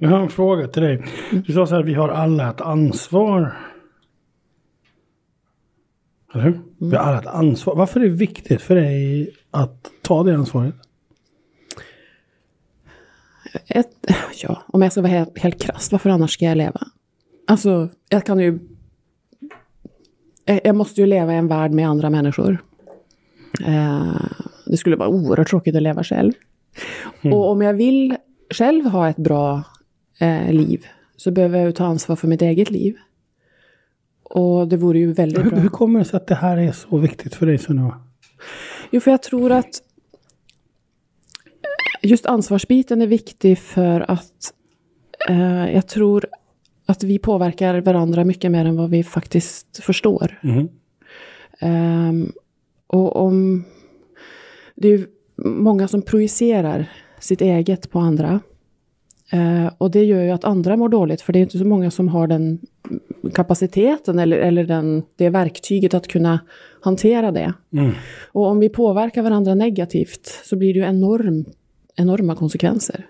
Jag har en fråga till dig. Du sa så här, vi har alla ett ansvar. Eller hur? Vi har alla ett ansvar. Varför är det viktigt för dig att ta det ansvaret? Ett, ja, om jag ska vara helt, helt krass, varför annars ska jag leva? Alltså, jag kan ju... Jag jag måste ju leva i en värld med andra människor. Eh, det skulle vara oerhört tråkigt att leva själv. Och om jag vill själv ha ett bra eh, liv så behöver jag ju ta ansvar för mitt eget liv. Och det vore ju väldigt Hur, bra. hur kommer det sig att det här är så viktigt för dig Sunniva? Jo, för jag tror att just ansvarsbiten är viktig för att eh, jag tror att vi påverkar varandra mycket mer än vad vi faktiskt förstår. Mhm. Ehm, och om... Det är ju många som projicerar sitt eget på andra. Eh, och det gör ju att andra mår dåligt, för det är inte så många som har den kapaciteten eller, eller den, det verktyget att kunna hantera det. Mm. Och om vi påverkar varandra negativt så blir det ju enorm, enorma konsekvenser.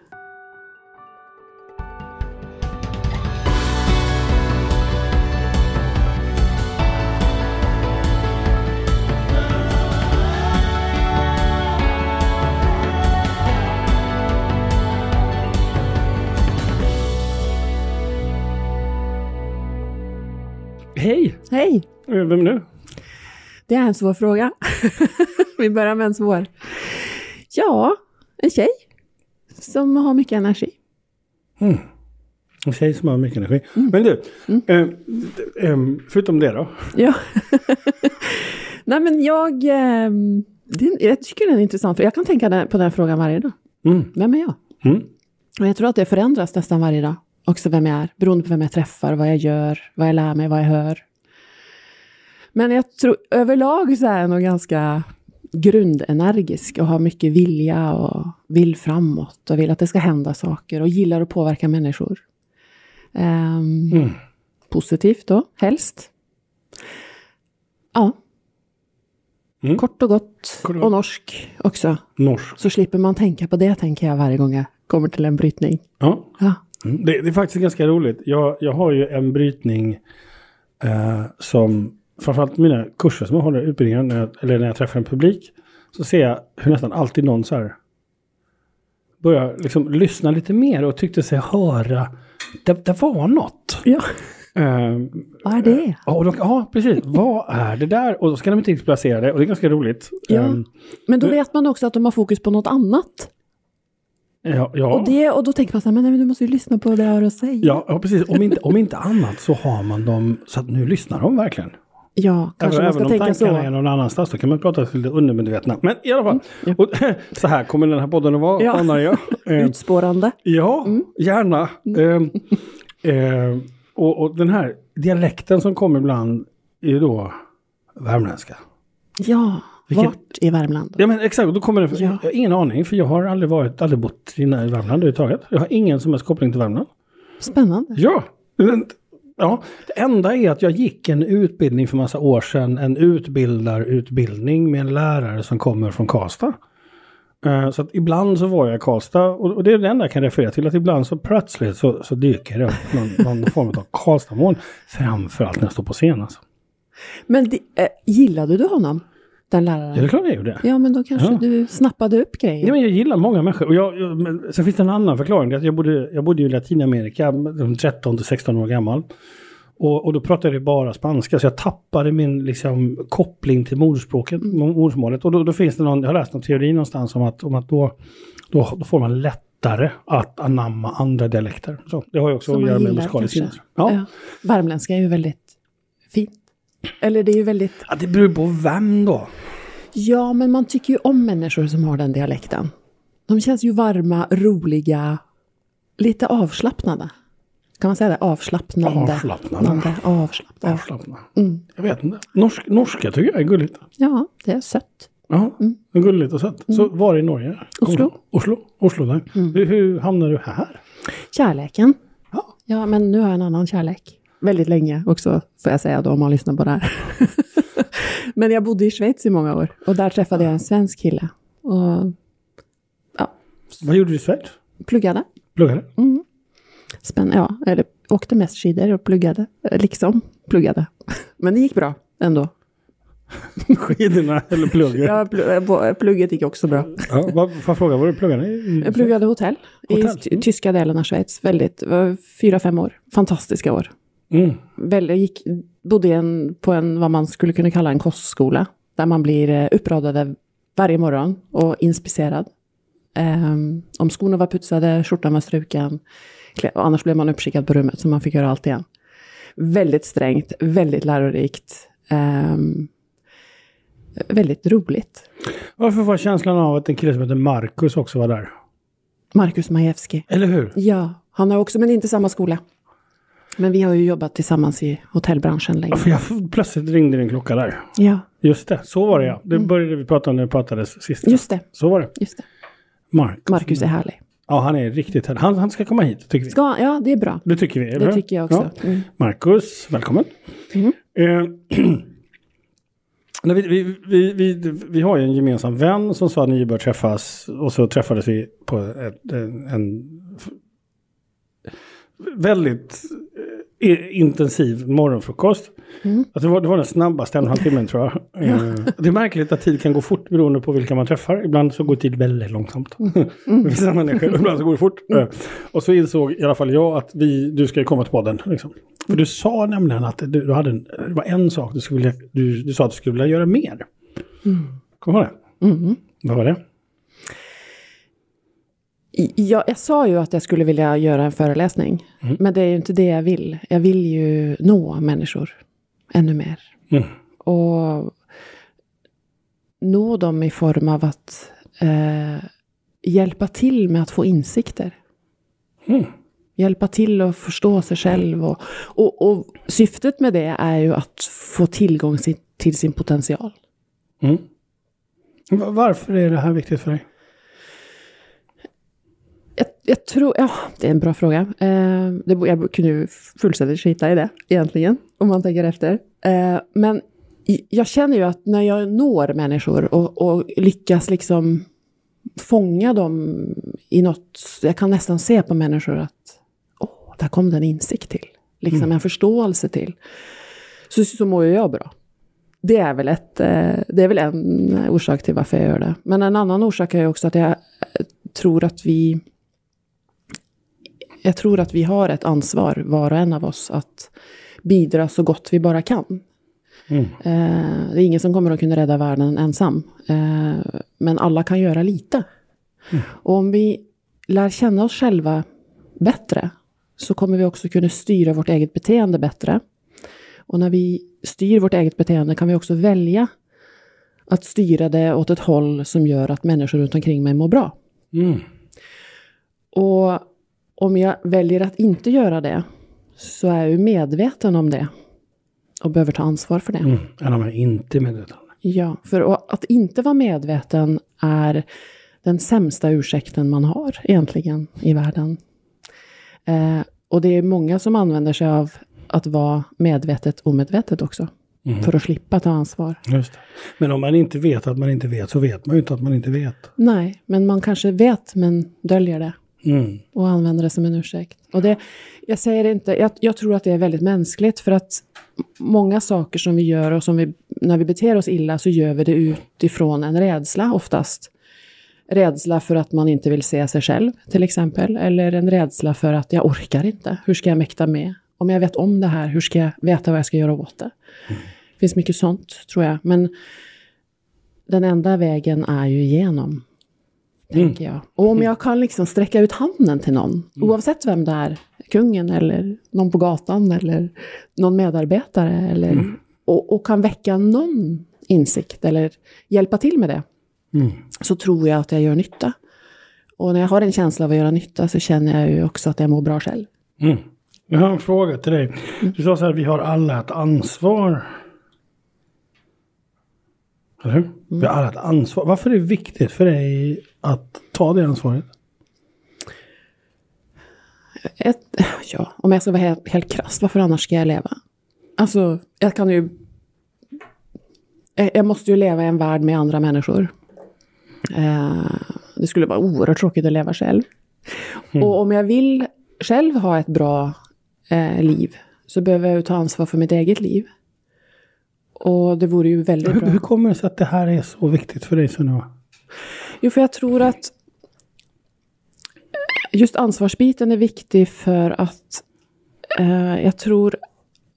Hej! Eh, Vem nu? Det är en svår fråga. vi börjar med en svår. Ja, en tjej som har mycket energi. En tjej som har mycket energi. Men du, eh, eh, förutom det då? Ja. Nej men jag, ehm, det, jag tycker den är intressant, för jag kan tänka på den frågan varje dag. Mm. Vem är jag? Mm. Och jag tror att det förändras nästan varje dag. Också vem jag är, beroende på vem jag träffar, vad jag gör, vad jag lär mig, vad jag hör. Men jag tror överlag så är jag nog ganska grundenergisk och har mycket vilja och vill framåt och vill att det ska hända saker och gillar att påverka människor. Ehm, Mm. Positivt då, helst. Ja. Mm. Kort och gott. Kort och norsk också. Norsk. Så slipper man tänka på det, tänker jag varje gång jag kommer till en brytning. Ja. Ja. Mm. Det, det är faktiskt ganska roligt. Jag, jag har ju en brytning eh, som, framförallt mina kurser som jag håller i utbildningen, när jag, eller när jag träffar en publik, så ser jag hur nästan alltid någon så här börjar liksom lyssna lite mer och tyckte sig höra, det, det var något. ja. Eh, Vad är det? Ja, de, ja, precis. Vad är det där? Och då ska de inte placera det. Och det är ganska roligt. Ja. Ehm, Men då Men- vet man också att de har fokus på något annat. ja, ja. Och, det, och då tänker man så här, men, nej, men du måste ju lyssna på det jag har att säga. Ja, ja, precis. Om inte, om inte annat så har man dem så att nu lyssnar de verkligen. Ja, kanske Även, man ska även om tänka tankarna är så. någon annannanstans, då kan man prata till det undermedvetna. Men i alla fall, ja. och, så här kommer den här podden att vara, Ja. anar jag. Ehm, Utspårande. ja, gärna. Ehm, ehm, och, och den här dialekten som kommer ibland är ju då värmländska. Ja, Vilket- vart i Värmland? Ja men exakt, då kommer det, Ja. jag har ingen aning för jag har aldrig varit, aldrig bott i Värmland överhuvudtaget. Jag har ingen som helst koppling till Värmland. Spännande. Ja, ja, det enda är att jag gick en utbildning för massa år sedan, en utbildarutbildning med en lärare som kommer från Karlstad. Eh, så att ibland så var jag i Karlstad och det är det enda jag kan referera till. Att ibland så plötsligt så, så dyker det upp någon, någon form av Karlstadmål. Framförallt när jag står på scen alltså. Men de, äh, eh, gillade du honom? Den läraren? Ja, det är klart jag gjorde. Ja, men då kanske Ja. du snappade upp grejer. Ja, men jag gillar många människor. Och jag, jag, sen finns det en annan förklaring. Att jag, bodde, jag bodde i Latinamerika, de 13 till 16 år gammal. Och, och då pratade jag bara spanska, så jag tappade min liksom, koppling till moderspråket, modersmålet. Och då, då finns det någon, jag har läst någon teori någonstans om att, om att då, då, då får man lättare att anamma andra dialekter. Så, det har ju också Som att göra med sinne. Ja. Ja. Värmländska är ju väldigt fint. Eller det är ju väldigt... ja, det beror på vem då. Ja, men man tycker ju om människor som har den dialekten. De känns ju varma, roliga, lite avslappnade. Kan man säga det? Avslappnande. Avslappnande. Nande, Avslappnade. Avslappna. Mm. Jag vet inte. Norsk, norska tycker jag är gulligt. Ja, det är sött. Ja, gulligt och sött. Så var i Norge? Mm. Oslo. Mm. Oslo, Oslo där. Hur, hur hamnade du här? Kärleken. Ja. Ja, men nu har jag en annan kärlek. Väldigt länge också, får jag säga då, om man lyssnar på det här. men jag bodde i Schweiz i många år och där träffade jag en svensk kille. Och Vad gjorde du i Schweiz? pluggade. Pluggade? Mm. Spänn, ja, eller åkte mest skidor och pluggade. eh, Liksom, pluggade. Men det gick bra ändå. Skidorna eller plugget? Ja, pl- eh, bo- plugget gick också bra. Ja, vad, jag fråga, vad du pluggade i? Jag pluggade hotell, Hotell, i ty- tyska delen av Schweiz. Väldigt, var fyra, fem år. Fantastiska år. Mm. Väl, jag gick, bodde en, på en, vad man skulle kunna kalla en kostskola. Där man blir eh, uppradade varje morgon och inspicerad. Ehm, om skorna var putsade, skjortan var struken. Och annars blev man uppskickad på rummet så man fick göra allt igen. Väldigt strängt, väldigt lärorikt. ehm, väldigt roligt. Varför var känslan av att en kille som heter Marcus också var där? Marcus Majewski. Eller hur? Ja, han har också, men inte samma skola. Men vi har ju jobbat tillsammans i hotellbranschen länge. Ja, jag, plötsligt ringde din klocka där. Ja, Just det, så var det ja. Det började vi prata om när vi pratades sist. just det. Så var det. Just det. Marcus. Marcus är härlig. Ja, han är riktigt härlig. Han, han ska komma hit, tycker vi. Ska, ja, det är bra. Det tycker vi, Det hur? tycker jag också. Ja. Mm. Marcus, välkommen. Mm. Eh, vi, vi, vi, vi, har ju en gemensam vän som sa att ni bör träffas. Och så träffades vi på ett, en, en väldigt intensiv morgonfrukost. Mm. Alltså det, var, det var den snabbaste en och en halv timmen tror jag. Eh, det är märkligt att tid kan gå fort beroende på vilka man träffar. Ibland så går tid väldigt långsamt. Med vissa människor, ibland så går det fort. Eh, Och så insåg i alla fall jag att vi, du ska komma till podden. Liksom. För du sa nämligen att du, du hade en, det var en sak du skulle vilja, du, du sa att du skulle vilja göra mer. Kommer du ihåg det? Mm. Vad var det? Jag, jag sa ju att jag skulle vilja göra en föreläsning. Mm. Men det är ju inte det jag vill. Jag vill ju nå människor ännu mer. Mm. Och nå dem i form av att eh, hjälpa till med att få insikter. Mm. Hjälpa till att förstå sig själv. Och, och, och syftet med det är ju att få tillgång till sin potential. Mm. Va- Varför är det här viktigt för dig? Jag, jag tror, ja, det är en bra fråga. Eh, det, jag kunde ju fullständigt skita i det egentligen, om man tänker efter. Eh, men jag känner ju att när jag når människor och, och lyckas liksom fånga dem i något, jag kan nästan se på människor att åh, där kom det en insikt till. Liksom en förståelse till. Så, så mår ju jag bra. Det är, väl ett, eh, det är väl en orsak till varför jag gör det. Men en annan orsak är ju också att jag eh, tror att vi jag tror att vi har ett ansvar, var och en av oss, att bidra så gott vi bara kan. Mm. Eh, det är ingen som kommer att kunna rädda världen ensam. Eh, men alla kan göra lite. Och om vi lär känna oss själva bättre så kommer vi också kunna styra vårt eget beteende bättre. Och när vi styr vårt eget beteende kan vi också välja att styra det åt ett håll som gör att människor runt omkring mig mår bra. Mm. Och om jag väljer att inte göra det så är jag ju medveten om det och behöver ta ansvar för det. Mm. En av mig inte medveten. Ja, för att inte vara medveten är den sämsta ursäkten man har egentligen i världen. Eh, och det är många som använder sig av att vara medvetet omedvetet också. För att slippa ta ansvar. Just det. Men om man inte vet att man inte vet så vet man ju inte att man inte vet. Nej, men man kanske vet men döljer det. Mm. och använda det som en ursäkt. Och det, jag säger inte, jag, jag tror att det är väldigt mänskligt för att många saker som vi gör och som vi, när vi beter oss illa så gör vi det utifrån en rädsla oftast. Rädsla för att man inte vill se sig själv till exempel. Eller en rädsla för att jag orkar inte. Hur ska jag mäkta med? Om jag vet om det här, hur ska jag veta vad jag ska göra åt det? Det finns mycket sånt tror jag. Men den enda vägen är ju igenom tänker jag. Och om jag kan liksom sträcka ut handen till någon, oavsett vem det är, kungen eller någon på gatan eller någon medarbetare, eller, och, och kan väcka någon insikt eller hjälpa till med det, Mm. så tror jag att jag gör nytta. Och när jag har en känsla av att göra nytta så känner jag ju också att jag mår bra själv. Mm. Jag har en fråga till dig. Du sa så här, vi har alla ett ansvar. Eller hur? Vi har alla ett ansvar. Varför är det viktigt för dig att ta det ansvaret? Ett, ja, om jag ska vara helt, helt krass, varför annars ska jag leva? Alltså, jag kan ju... Jag jag måste ju leva i en värld med andra människor. Eh, det skulle vara oerhört tråkigt att leva själv. Och om jag vill själv ha ett bra eh, liv så behöver jag ju ta ansvar för mitt eget liv. Och det vore ju väldigt Hur, bra. hur kommer det sig att det här är så viktigt för dig Sunniva? Jo, för jag tror att just ansvarsbiten är viktig för att eh, jag tror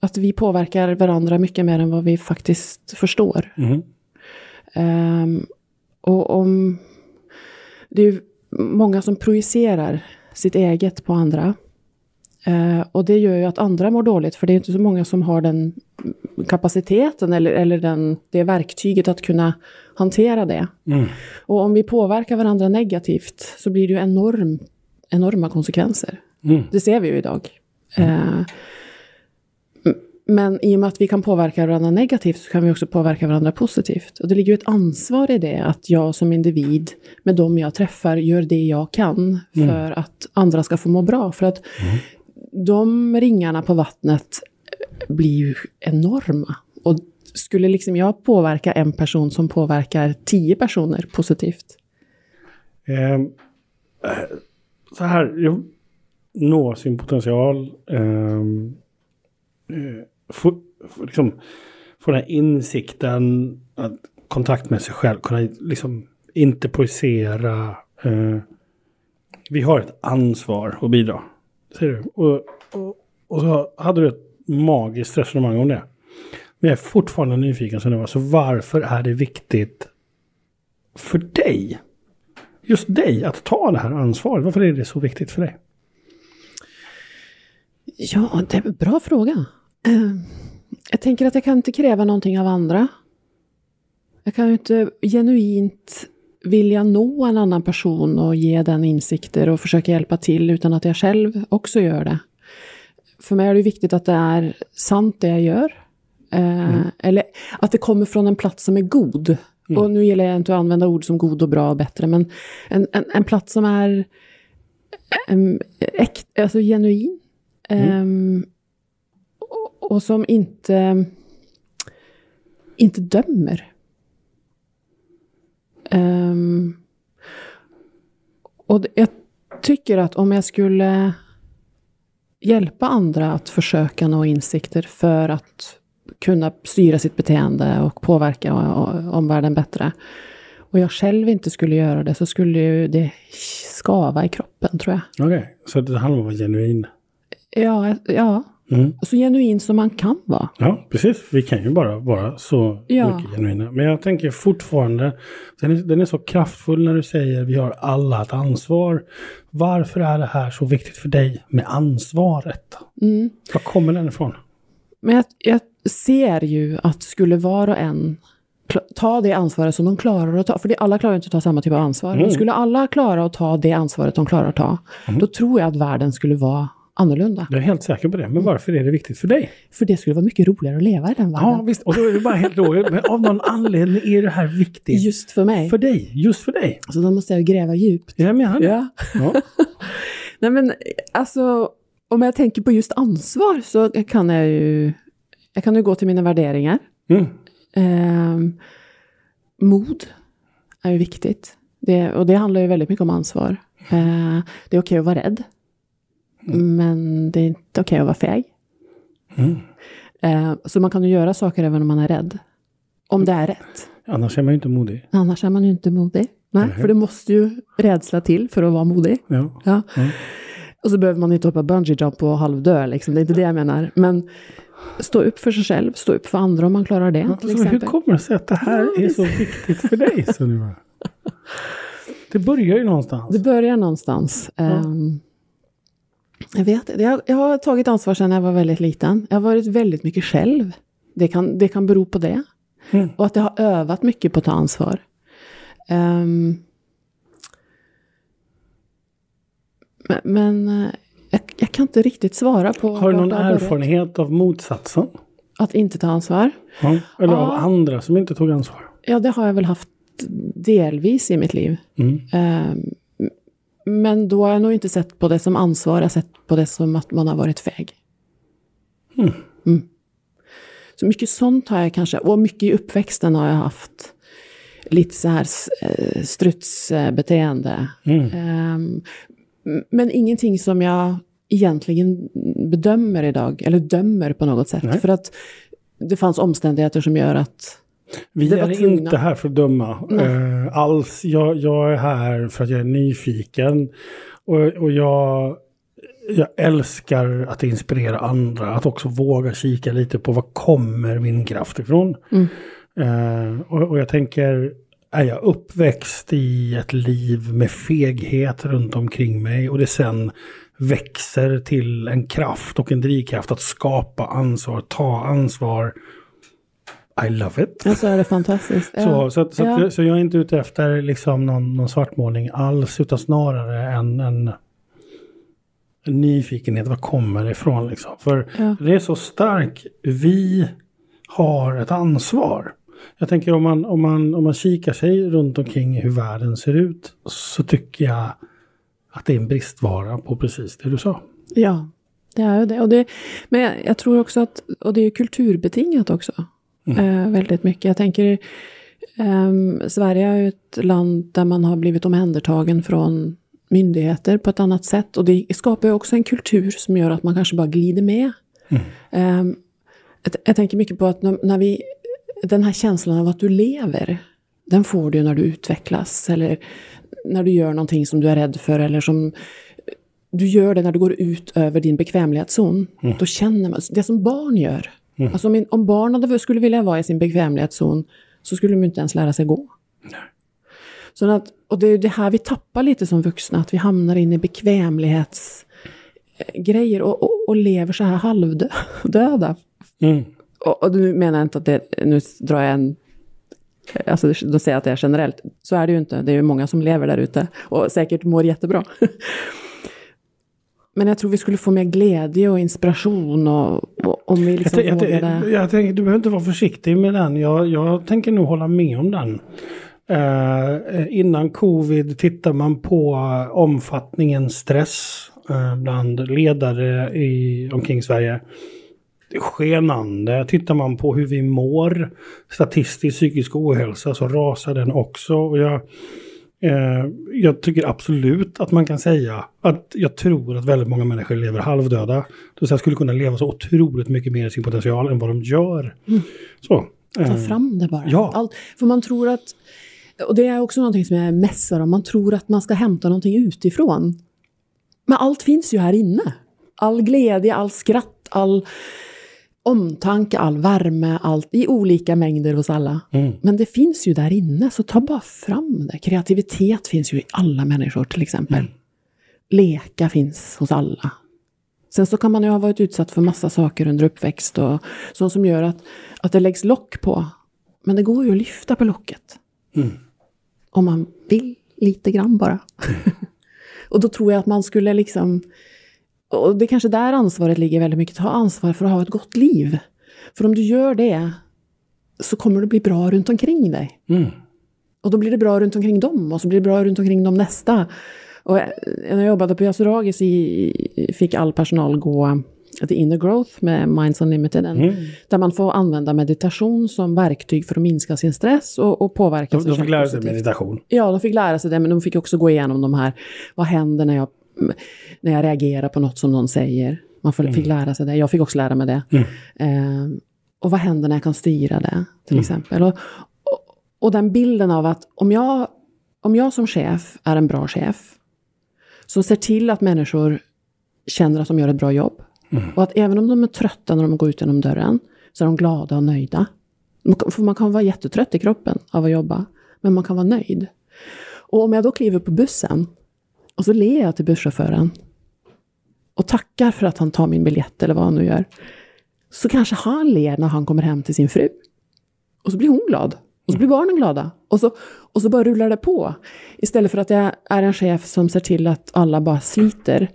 att vi påverkar varandra mycket mer än vad vi faktiskt förstår. Mm. Ehm, och om... Det är ju många som projicerar sitt eget på andra. Eh, och det gör ju att andra mår dåligt, för det är inte så många som har den kapaciteten eller, eller den, det verktyget att kunna hantera det. Mm. Och om vi påverkar varandra negativt så blir det ju enorm, enorma konsekvenser. Mm. Det ser vi ju idag. Eh, m- men i och med att vi kan påverka varandra negativt så kan vi också påverka varandra positivt. Och det ligger ju ett ansvar i det, att jag som individ med dem jag träffar gör det jag kan för att andra ska få må bra. För att de ringarna på vattnet blir ju enorma. Och skulle liksom jag påverka en person som påverkar tio personer positivt? Eh, så här, jag nå sin potential. Ehm, eh, få, få, liksom, få den här insikten, att kontakt med sig själv, kunna liksom inte projicera. eh, vi har ett ansvar att bidra. Ser du? Och, och, och så hade du ett magiskt resonemang om det. Men jag är fortfarande nyfiken som det var, Så varför är det viktigt för dig just dig att ta det här ansvaret? Varför är det så viktigt för dig? Ja, det är en bra fråga. Ehm, jag tänker att jag kan inte kräva någonting av andra. Jag kan ju inte genuint vilja nå en annan person och ge den insikter och försöka hjälpa till utan att jag själv också gör det. För mig är det viktigt att det är sant det jag gör. Eh, Eller att det kommer från en plats som är god. Och nu gäller jag inte att använda ord som god och bra och bättre, men en, en, en plats som är um, äkt, alltså genuin. Ehm, och, och som inte, inte dömer. Ehm, och jag tycker att om jag skulle hjälpa andra att försöka nå insikter för att kunna styra sitt beteende och påverka omvärlden bättre. Och jag själv inte skulle göra det så skulle ju det skava i kroppen tror jag. Okej, så det handlar om att vara genuin. Ja, ja. Mm. så genuin som man kan vara. Ja, precis. Vi kan ju bara vara så Ja. mycket genuina. Men jag tänker fortfarande, den är, den är så kraftfull när du säger vi har alla ett ansvar. Varför är det här så viktigt för dig med ansvaret? Mm. Var kommer den ifrån? Men jag, jag ser ju att skulle var och en ta det ansvaret som de klarar att ta, för det, alla klarar inte att ta samma typ av ansvar, men skulle alla klara att ta det ansvaret de klarar att ta, då tror jag att världen skulle vara annorlunda. Jag är helt säker på det. Men varför är det viktigt för dig? För det skulle vara mycket roligare att leva i den världen. Ja, visst. Och då är det bara helt logiskt. Men av någon anledning är det här viktigt. Just för mig. För dig. Just för dig. Så då måste jag gräva djupt. Jag menar det. Ja. Ja. Nej men alltså, om jag tänker på just ansvar så kan jag ju, jag kan ju gå till mina värderingar. Mm. Ehm, mod är ju viktigt. Det, och det handlar ju väldigt mycket om ansvar. Eh, det är okej att vara rädd. Men det är inte okej att vara feg. Mm. Eh, så man kan ju göra saker även om man är rädd. Om det är rätt. Annars är man ju inte modig. Annars är man ju inte modig. Nej, för det måste ju rädsla till för att vara modig. Ja. Ja. Mm. Och så behöver man inte hoppa bungee jump och halvdö, liksom. det är inte det jag menar. Men stå upp för sig själv, stå upp för andra om man klarar det. Alltså, hur kommer det sig att det här är så viktigt för dig? Sunniva? Det börjar ju någonstans. Det börjar någonstans. Ehm, jag vet. Jag, jag har tagit ansvar sedan jag var väldigt liten. Jag har varit väldigt mycket själv. Det kan, det kan bero på det. Mm. Och att jag har övat mycket på att ta ansvar. Ehm, men eh, jag, jag kan inte riktigt svara på Har du någon erfarenhet av motsatsen? Att inte ta ansvar? Ja. Eller av Ja. andra som inte tog ansvar? Ja, det har jag väl haft delvis i mitt liv. Mm. Ehm, men då har jag nog inte sett på det som ansvar, jag har sett på det som att man har varit feg. Mm. Så mycket sånt har jag kanske, och mycket i uppväxten har jag haft lite så här eh, strutsbeteende. Mm. Ehm, men ingenting som jag egentligen bedömer idag, eller dömer på något sätt. Nej. För att det fanns omständigheter som gör att Vi är tvungna. inte här för att döma eh, alls. Jag, jag är här för att jag är nyfiken. Och, och jag, jag älskar att inspirera andra. Att också våga kika lite på var kommer min kraft ifrån. Mm. Eh, och, och jag tänker, är jag uppväxt i ett liv med feghet runt omkring mig och det sen växer till en kraft och en drivkraft att skapa ansvar, ta ansvar. I love it. ja, så är det fantastiskt. Ja. Så, så, så, Ja. så jag är inte ute efter liksom någon, någon svartmålning alls, utan snarare en, en, en nyfikenhet. Var kommer det ifrån liksom? För Ja. det är så starkt. Vi har ett ansvar. Jag tänker om man, om, man, om man kikar sig runt omkring hur världen ser ut så tycker jag att det är en bristvara på precis det du sa. Ja, det är ju det. Och det. Men jag, tror också att, och det är kulturbetingat också, eh, väldigt mycket. Jag tänker, ehm, Sverige är ju ett land där man har blivit omhändertagen från myndigheter på ett annat sätt. Och det skapar ju också en kultur som gör att man kanske bara glider med. Ehm, jag, jag tänker mycket på att när, när vi, den här känslan av att du lever, den får du när du utvecklas. Eller när du gör någonting som du är rädd för eller som du gör det när du går ut över din bekvämlighetszon. Då känner man, det som barn gör. Alltså om, om barn hade, skulle vilja vara i sin bekvämlighetszon så skulle de inte ens lära sig gå. Så att, och det är det här vi tappar lite som vuxna, att vi hamnar in i bekvämlighetsgrejer och, och, och lever så här halvdöda. Mm. Och, och nu menar jag inte att det, nu drar jag en, alltså då säger jag att det är generellt. Så är det ju inte, det är ju många som lever där ute och säkert mår jättebra. Men jag tror vi skulle få mer glädje och inspiration och, och om vi Jag, liksom jag, vågade... tän- jag tänker, du behöver inte vara försiktig med den. Jag, jag tänker nog hålla med om den. Eh, innan covid tittar man på omfattningen stress eh, bland ledare i, omkring Sverige. Skenande. Tittar man på hur vi mår, statistisk psykisk ohälsa, så rasar den också. Och jag, eh, jag tycker absolut att man kan säga att jag tror att väldigt många människor lever halvdöda. Det vill säga skulle kunna leva så otroligt mycket mer i sin potential än vad de gör. Så. Ta eh, fram det bara. Ja. Allt, för man tror att, och det är också någonting som jag mässar om, man tror att man ska hämta någonting utifrån. Men allt finns ju här inne. All glädje, all skratt, all omtanke, all värme, allt i olika mängder hos alla. Mm. Men det finns ju där inne, så ta bara fram det. Kreativitet finns ju i alla människor till exempel. Leka finns hos alla. Sen så kan man ju ha varit utsatt för massa saker under uppväxt och sånt som gör att, att det läggs lock på. Men det går ju att lyfta på locket. Om man vill lite grann bara. och då tror jag att man skulle liksom... Och det är kanske där ansvaret ligger väldigt mycket. Ta ansvar för att ha ett gott liv. För om du gör det så kommer det bli bra runt omkring dig. Mm. Och då blir det bra runt omkring dem och så blir det bra runt omkring dem nästa. Och när jag jobbade på Yasuragis i, fick all personal gå The Inner Growth med Minds Unlimited. en- Där man får använda meditation som verktyg för att minska sin stress och, och påverka De, sig de fick lära sig positivt. meditation. Ja, de fick lära sig det, men de fick också gå igenom de här, vad händer när jag, när jag reagerar på något som någon säger? Man får- fick lära sig det, jag fick också lära mig det. Eh, och vad händer när jag kan styra det, till exempel. Och, och, och den bilden av att om jag, om jag som chef är en bra chef, som ser till att människor känner att de gör ett bra jobb, och att även om de är trötta när de går ut genom dörren, så är de glada och nöjda. Man kan- För man kan vara jättetrött i kroppen av att jobba, men man kan vara nöjd. Och om jag då kliver på bussen och så ler jag till busschauffören och tackar för att han tar min biljett eller vad han nu gör, så kanske han ler när han kommer hem till sin fru. Och så blir hon glad. Och så blir barnen glada. Och så, och så bara rullar det på. Istället för att jag är en chef som ser till att alla bara sliter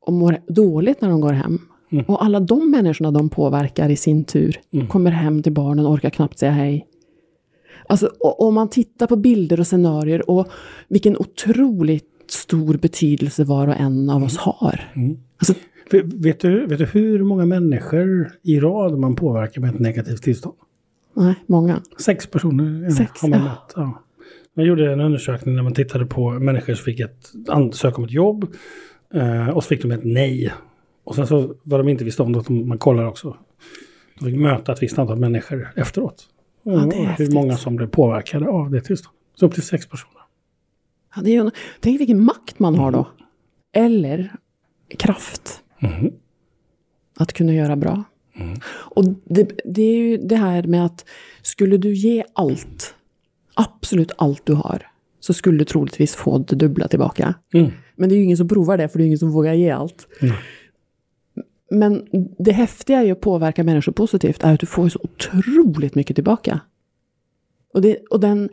och mår dåligt när de går hem. Och alla de människorna de påverkar i sin tur kommer hem till barnen och orkar knappt säga hej. Alltså, om man tittar på bilder och scenarier och vilken otroligt stor betydelse var och en av oss har. Alltså, Vet, du, vet du hur många människor i rad man påverkar med ett negativt tillstånd? nej, många. Sex personer Sex, har man ja. mätt. Ja. Man gjorde en undersökning när man tittade på människor som fick ett ansöka om ett jobb. Eh, och så fick de ett nej. Och sen så vad de inte visste om, att man kollar också. De fick möta ett visst antal människor efteråt. Ja, det är och hur många som blev påverkade av det tillståndet. Så upp till sex personer. Ja, det är ju, tänk vilken makt man har då. Eller kraft. Mhm. Att kunna göra bra. Och det, det är ju det här med att skulle du ge allt, absolut allt du har, så skulle du troligtvis få det dubbla tillbaka. Mm. Men det är ju ingen som provar det, för det är ingen som vågar ge allt. Mm. Men det häftiga är ju att påverka människor positivt, är att du får så otroligt mycket tillbaka. Och, det, och den,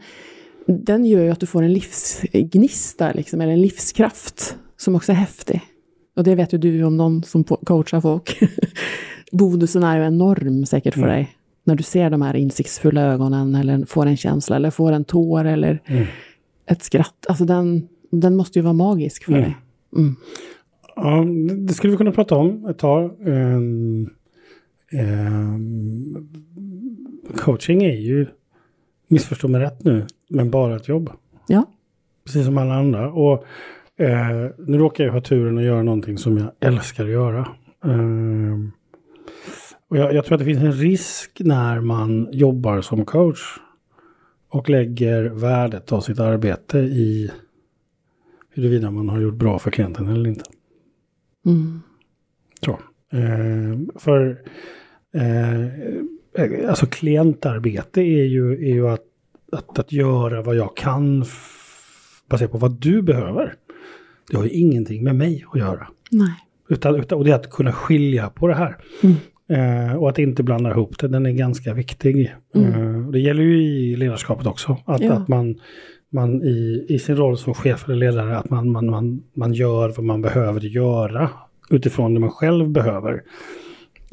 den gör ju att du får en livsgnista, liksom, eller en livskraft, som också är häftig. Och det vet ju du om någon som coachar folk. Bonusen är ju enorm säkert för Mm. dig. När du ser de här insiktsfulla ögonen, eller får en känsla, eller får en tår, eller Mm. ett skratt. Alltså den, den måste ju vara magisk för Mm. dig. Mm. Ja, det- skulle vi kunna prata om ett tag. Ehm, ehm, coaching är ju, missförstå mig rätt nu, men bara ett jobb. Ja. Precis som alla andra. Och eh, nu råkar jag ha turen att göra någonting som jag älskar att göra. Ehm, och jag, jag tror att det finns en risk när man jobbar som coach och lägger värdet av sitt arbete i huruvida man har gjort bra för klienten eller inte. Mm. Så. Eh, för eh, alltså klientarbete är ju, är ju att, att, att göra vad jag kan baserat på vad du behöver. Det har ju ingenting med mig att göra. Nej. Utan, utan, och det är att kunna skilja på det här. Mm. Eh, och att inte blanda ihop det, den är ganska viktig. Mm. Eh, det gäller ju i ledarskapet också. Att, Ja. att man, man i, i sin roll som chef eller ledare, att man, man, man, man gör vad man behöver göra utifrån det man själv behöver.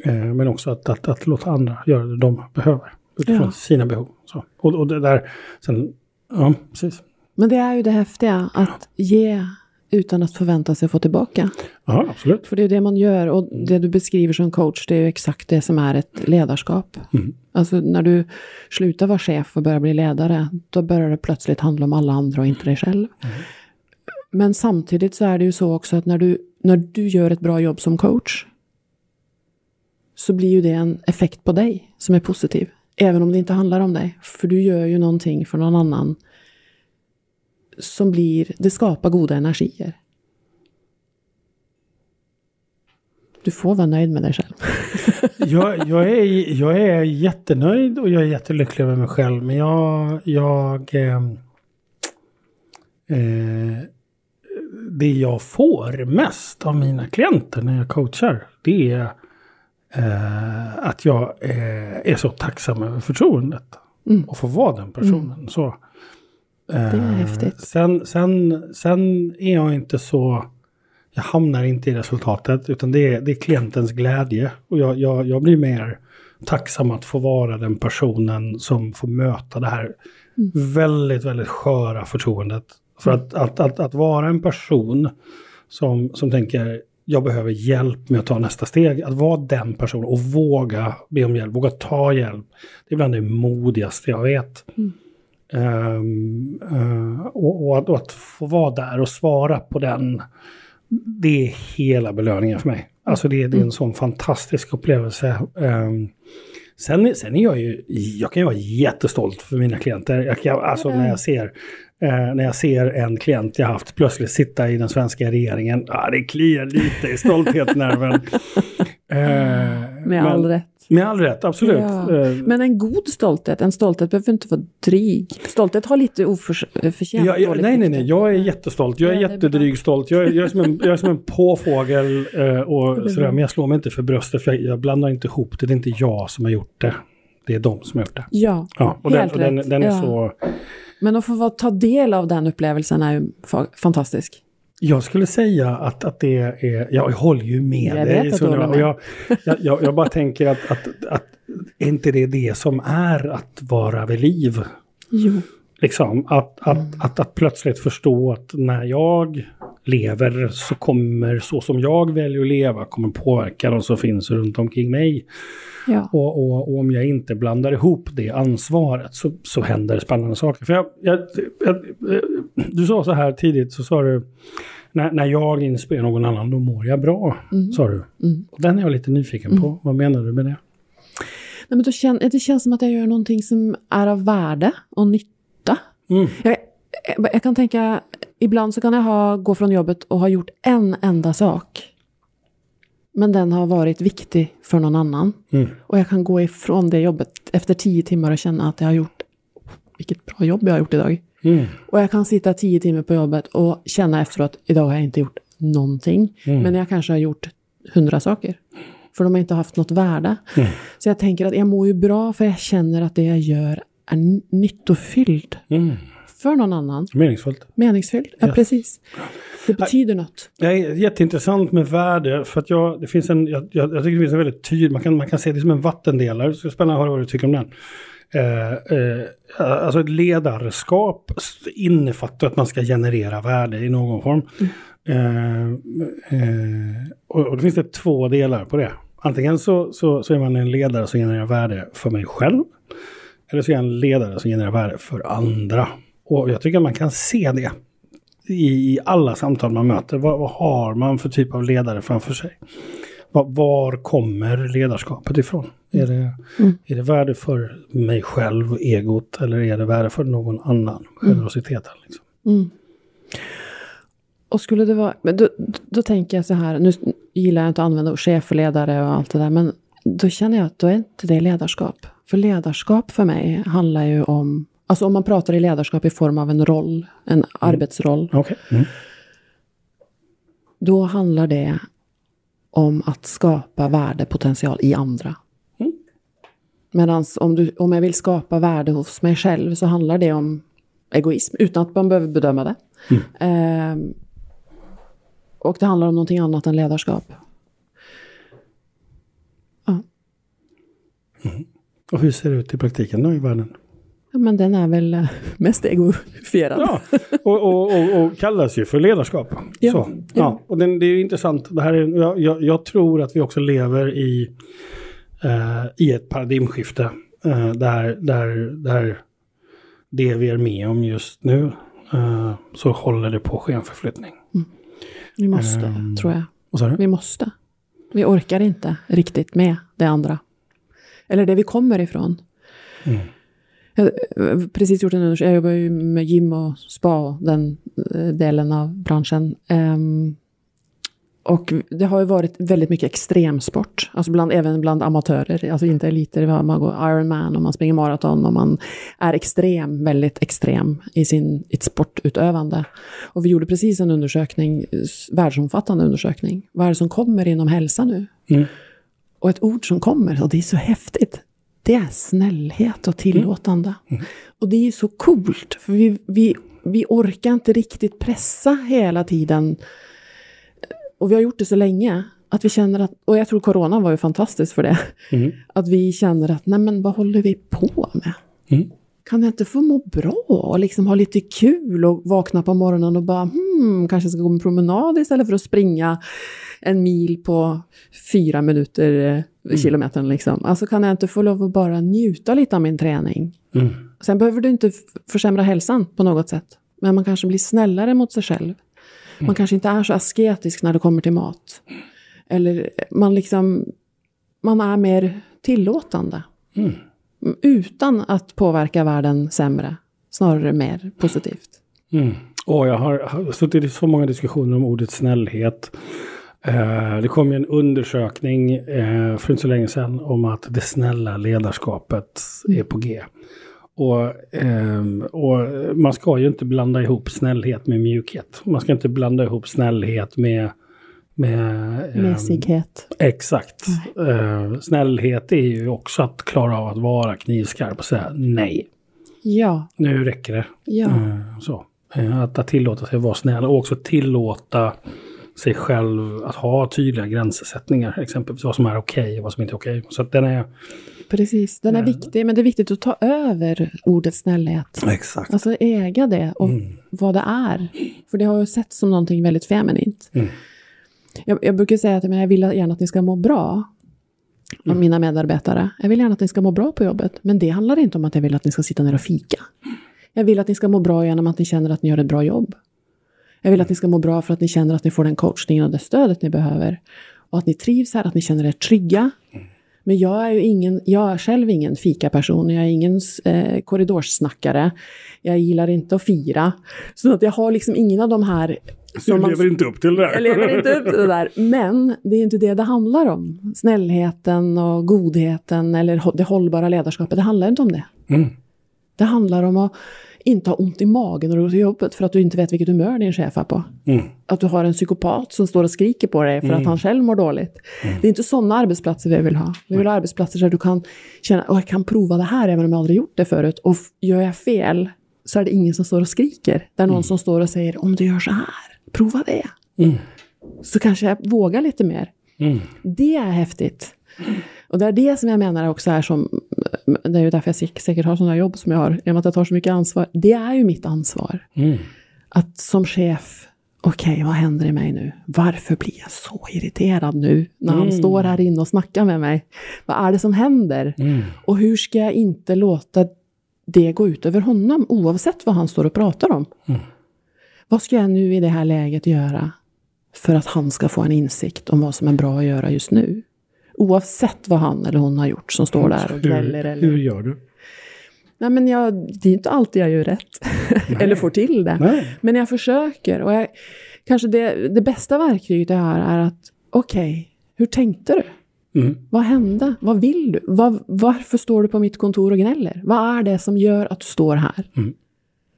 Eh, men också att, att, att låta andra göra det de behöver utifrån Ja. sina behov. Så. Och, och det där, sen, ja, precis. Men det är ju det häftiga, att ge utan att förvänta sig få tillbaka. Ja, absolut. För det är det man gör och det du beskriver som coach, det är ju exakt det som är ett ledarskap. Mm. Alltså när du slutar vara chef och börjar bli ledare, då börjar det plötsligt handla om alla andra och inte dig själv. Men samtidigt så är det ju så också att när du, när du gör ett bra jobb som coach, så blir ju det en effekt på dig som är positiv. Även om det inte handlar om dig. För du gör ju någonting för någon annan som blir, det skapar goda energier. Du får vara nöjd med dig själv. jag, jag, är, jag är jättenöjd och jag är jättelycklig över mig själv. Men jag... jag eh, eh, det jag får mest av mina klienter när jag coachar, det är eh, att jag eh, är så tacksam över förtroendet. Mm. Och få vara den personen. Så, eh, Det är häftigt. Sen, sen, sen är jag inte så... Jag hamnar inte i resultatet utan det är, det är klientens glädje. Och jag, jag, jag blir mer tacksam att få vara den personen som får möta det här väldigt, väldigt sköra förtroendet. För att, att, att, att vara en person som, som tänker jag behöver hjälp med att ta nästa steg. Att vara den personen och våga be om hjälp, våga ta hjälp. Det är bland det modigaste jag vet. Ehm, eh, och, och, att, och att få vara där och svara på den, det är hela belöningen för mig. Alltså det, det är en sån fantastisk upplevelse. Ehm, sen, sen är jag ju, jag kan ju vara jättestolt för mina klienter. Jag kan, alltså när jag ser Eh, när jag ser en klient jag haft plötsligt sitta i den svenska regeringen, ah, det kliar lite i stolthetsnerven. Eh, Med all rätt. Med all rätt, absolut. Ja. Eh, Men en god stolthet, en stolthet behöver inte vara dryg. Stolthet har lite oförtjänt Ja, ja, dåligt nej, nej, rykte. nej. Jag är jättestolt. Jag är Ja, jättedryg stolt. Jag är, jag är, som, en, jag är som en påfågel eh, och sådär. Men jag slår mig inte för bröstet för jag, jag blandar inte ihop det. Det är inte jag som har gjort det. Det är de som har gjort det. Ja, Ja, och den, och den, den är Ja. så... Men att få ta del av den upplevelsen är ju fa- fantastisk. Jag skulle säga att, att det är... Jag håller ju med Jag dig. vet att du håller och med. jag, jag, jag, bara tänker att, att, att är inte det det som är att vara vid liv? Jo. Liksom, att, att, att, att plötsligt förstå att när jag lever så kommer så som jag väljer att leva kommer påverka de som finns runt omkring mig. Ja. Och, och, och om jag inte blandar ihop det ansvaret så, så händer spännande saker. För jag, jag, jag, du sa så här tidigt, så sa du när, när jag inspirerar någon annan då mår jag bra, sa du. Mm. Och den är jag lite nyfiken på. Vad menar du med det? Nej, men då kän, det känns som att jag gör någonting som är av värde och nytta. Mm. Jag, jag, jag kan tänka, ibland så kan jag ha, gå från jobbet och ha gjort en enda sak. Men den har varit viktig för någon annan. Mm. Och jag kan gå ifrån det jobbet efter tio timmar och känna att jag har gjort, vilket bra jobb jag har gjort idag. Mm. Och jag kan sitta tio timmar på jobbet och känna efteråt, idag har jag inte gjort någonting. Mm. Men jag kanske har gjort hundra saker. För de har inte haft något värde. Mm. Så jag tänker att jag mår ju bra för jag känner att det jag gör är n- nyttofylld. Mm. För någon annan. Meningsfullt. Meningsfylld. Ja, Ja. precis. Det betyder något. Det är jätteintressant med värde för att jag, det finns en, jag, jag, tycker det finns en väldigt tydlig, man kan, man kan se det som en vattendelare. Så spännande att höra vad du tycker om den. Eh, eh, alltså ett ledarskap innefattar att man ska generera värde i någon form. Eh, eh, och, och då finns det två delar på det. Antingen så, så, så är man en ledare som genererar värde för mig själv. Eller så är jag en ledare som genererar värde för andra. Och jag tycker att man kan se det i, alla samtal man möter. Vad, vad har man för typ av ledare framför sig? Var, var kommer ledarskapet ifrån? Är det, är det värde för mig själv, egot, eller är det värde för någon annan? Generositeten. Liksom. Mm. Och skulle det vara, men då, då tänker jag så här, nu gillar jag inte att använda chef och ledare och allt det där, men då känner jag att då är inte det ledarskap. För ledarskap för mig handlar ju om, alltså om man pratar i ledarskap i form av en roll, en arbetsroll, Okej. Mm. då handlar det om att skapa värdepotential i andra. Mm. Medan om, du, om jag vill skapa värde hos mig själv så handlar det om egoism, utan att man behöver bedöma det. Ehm, och det handlar om någonting annat än ledarskap. Ja. Och hur ser det ut i praktiken då i världen? Ja, men den är väl eh, mest egofierad. Ja, och, och, och, och kallas ju för ledarskap. Ja, Så, ja. ja. Och den, det är ju intressant. Det här är, jag, jag, jag tror att vi också lever i, eh, i ett paradigmskifte. Eh, där, där, där det vi är med om just nu eh, så håller det på att ske en förflyttning. Vi måste, Ehm. tror jag. Vad sa du? Vi måste. Vi orkar inte riktigt med det andra. Eller det vi kommer ifrån. Mm. Jag har precis gjort en undersökning, jag jobbar ju med gym och spa och den eh, delen av branschen. Ehm, och det har ju varit väldigt mycket extremsport, alltså bland, även bland amatörer, alltså inte eliter. Man går Ironman och man springer maraton och man är extrem, väldigt extrem i sin, i ett sportutövande. Och vi gjorde precis en undersökning, världsomfattande undersökning. Vad är det som kommer inom hälsa nu? Mm. Och ett ord som kommer, och det är så häftigt, det är snällhet och tillåtande. Och det är så coolt, för vi, vi, vi orkar inte riktigt pressa hela tiden. Och vi har gjort det så länge, att vi känner att, och jag tror corona var ju fantastiskt för det, Mm. att vi känner att, nej men vad håller vi på med? Mm. Kan jag inte få må bra och liksom ha lite kul och vakna på morgonen och bara hmm, kanske ska gå en promenad istället för att springa en mil på fyra minuter eh, kilometern liksom. Alltså kan jag inte få lov att bara njuta lite av min träning? Mm. Sen behöver du inte försämra hälsan på något sätt. Men man kanske blir snällare mot sig själv. Man kanske inte är så asketisk när det kommer till mat. Eller man liksom, man är mer tillåtande. Mm. Utan att påverka världen sämre. Snarare mer positivt. Mm. Och jag har, har suttit i så många diskussioner om ordet snällhet. Eh, det kom ju en undersökning eh, för inte så länge sedan om att det snälla ledarskapet är på G. Och, eh, och man ska ju inte blanda ihop snällhet med mjukhet. Man ska inte blanda ihop snällhet med med ehm, Mässighet. Exakt. Eh, snällhet är ju också att klara av att vara knivskarp och säga nej. Ja, Nu räcker det. ja. Eh, så. Eh, Att, att tillåta sig att vara snäll och också tillåta sig själv att ha tydliga gränssättningar, exempelvis vad som är okej okay och vad som inte är okej. Okay. Så att den är... Precis, den är mm. viktig, men det är viktigt att ta över ordet snällhet. Exakt. Alltså äga det och mm. vad det är. För det har ju sett som någonting väldigt feminint. Mm. Jag, jag, brukar säga att jag, vill gärna att ni ska må bra. Mm. mina medarbetare. Jag vill gärna att ni ska må bra på jobbet. Men det handlar inte om att jag vill att ni ska sitta ner och fika. Jag vill att ni ska må bra genom att ni känner att ni gör ett bra jobb. Jag vill att ni ska må bra för att ni känner att ni får den coachningen och det stödet ni behöver. Och att ni trivs här, att ni känner er trygga. Men jag är ju ingen, jag är själv ingen fikaperson, jag är ingen eh, korridorssnackare. Jag gillar inte att fira. Så att jag har liksom ingen av de här... Som du lever man, inte upp till det där. Jag lever inte upp till det där. Men det är inte det det handlar om. Snällheten och godheten eller det hållbara ledarskapet, det handlar inte om det. Mm. Det handlar om att inte ha ont i magen när du går till jobbet för att du inte vet vilket humör din chef är på. Mm. Att du har en psykopat som står och skriker på dig för mm. att han själv mår dåligt. Mm. Det är inte sådana arbetsplatser vi vill ha. Vi vill ha arbetsplatser där du kan känna att jag kan prova det här även om jag aldrig gjort det förut. Och gör jag fel så är det ingen som står och skriker. Det är någon mm. som står och säger om du gör så här, prova det. Mm. Så kanske jag vågar lite mer. Mm. Det är häftigt. Och det är det som jag menar också är som, det är ju därför jag säkert har sådana jobb som jag har, genom att jag tar så mycket ansvar. Det är ju mitt ansvar. Mm. Att som chef, okej, okay, vad händer i mig nu? Varför blir jag så irriterad nu när han mm. står här inne och snackar med mig? Vad är det som händer? Mm. Och hur ska jag inte låta det gå ut över honom, oavsett vad han står och pratar om? Mm. Vad ska jag nu i det här läget göra för att han ska få en insikt om vad som är bra att göra just nu? Oavsett vad han eller hon har gjort som står där och gnäller. Hur, hur gör du? Nej, men jag, det är inte alltid jag gör rätt. eller får till det. Nej. Men jag försöker. Och jag, kanske det, det bästa verktyget jag har är att, okej, okay, hur tänkte du? Mm. Vad hände? Vad vill du? Var, varför står du på mitt kontor och gnäller? Vad är det som gör att du står här? Mm.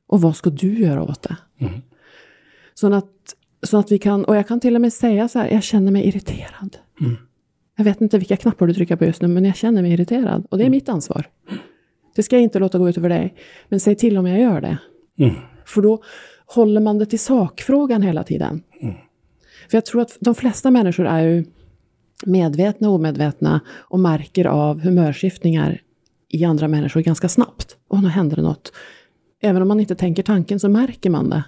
Och vad ska du göra åt det? Mm. Så, att, så att vi kan, och jag kan till och med säga så här, jag känner mig irriterad. Jag vet inte vilka knappar du trycker på just nu, men jag känner mig irriterad. Och det är mm. mitt ansvar. Det ska jag inte låta gå ut över dig. Men säg till om jag gör det. Mm. För då håller man det till sakfrågan hela tiden. Mm. För jag tror att de flesta människor är ju medvetna och omedvetna och märker av humörskiftningar i andra människor ganska snabbt. Och nu händer det något. Även om man inte tänker tanken så märker man det.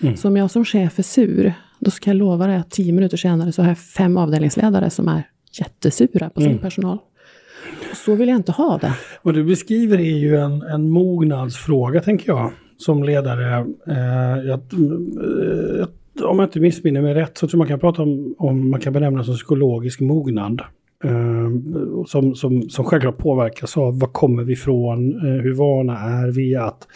Mm. Så om jag som chef är sur, då ska jag lova dig att tio minuter senare så har jag fem avdelningsledare som är jättesura på sin mm. personal. Så vill jag inte ha det. Vad du beskriver är ju en, en mognadsfråga, tänker jag, som ledare. Eh, jag, eh, om jag inte missminner mig rätt så tror man kan prata om, om man kan benämna som psykologisk mognad. Eh, som, som, som självklart påverkas av var kommer vi ifrån, eh, hur vana är vi att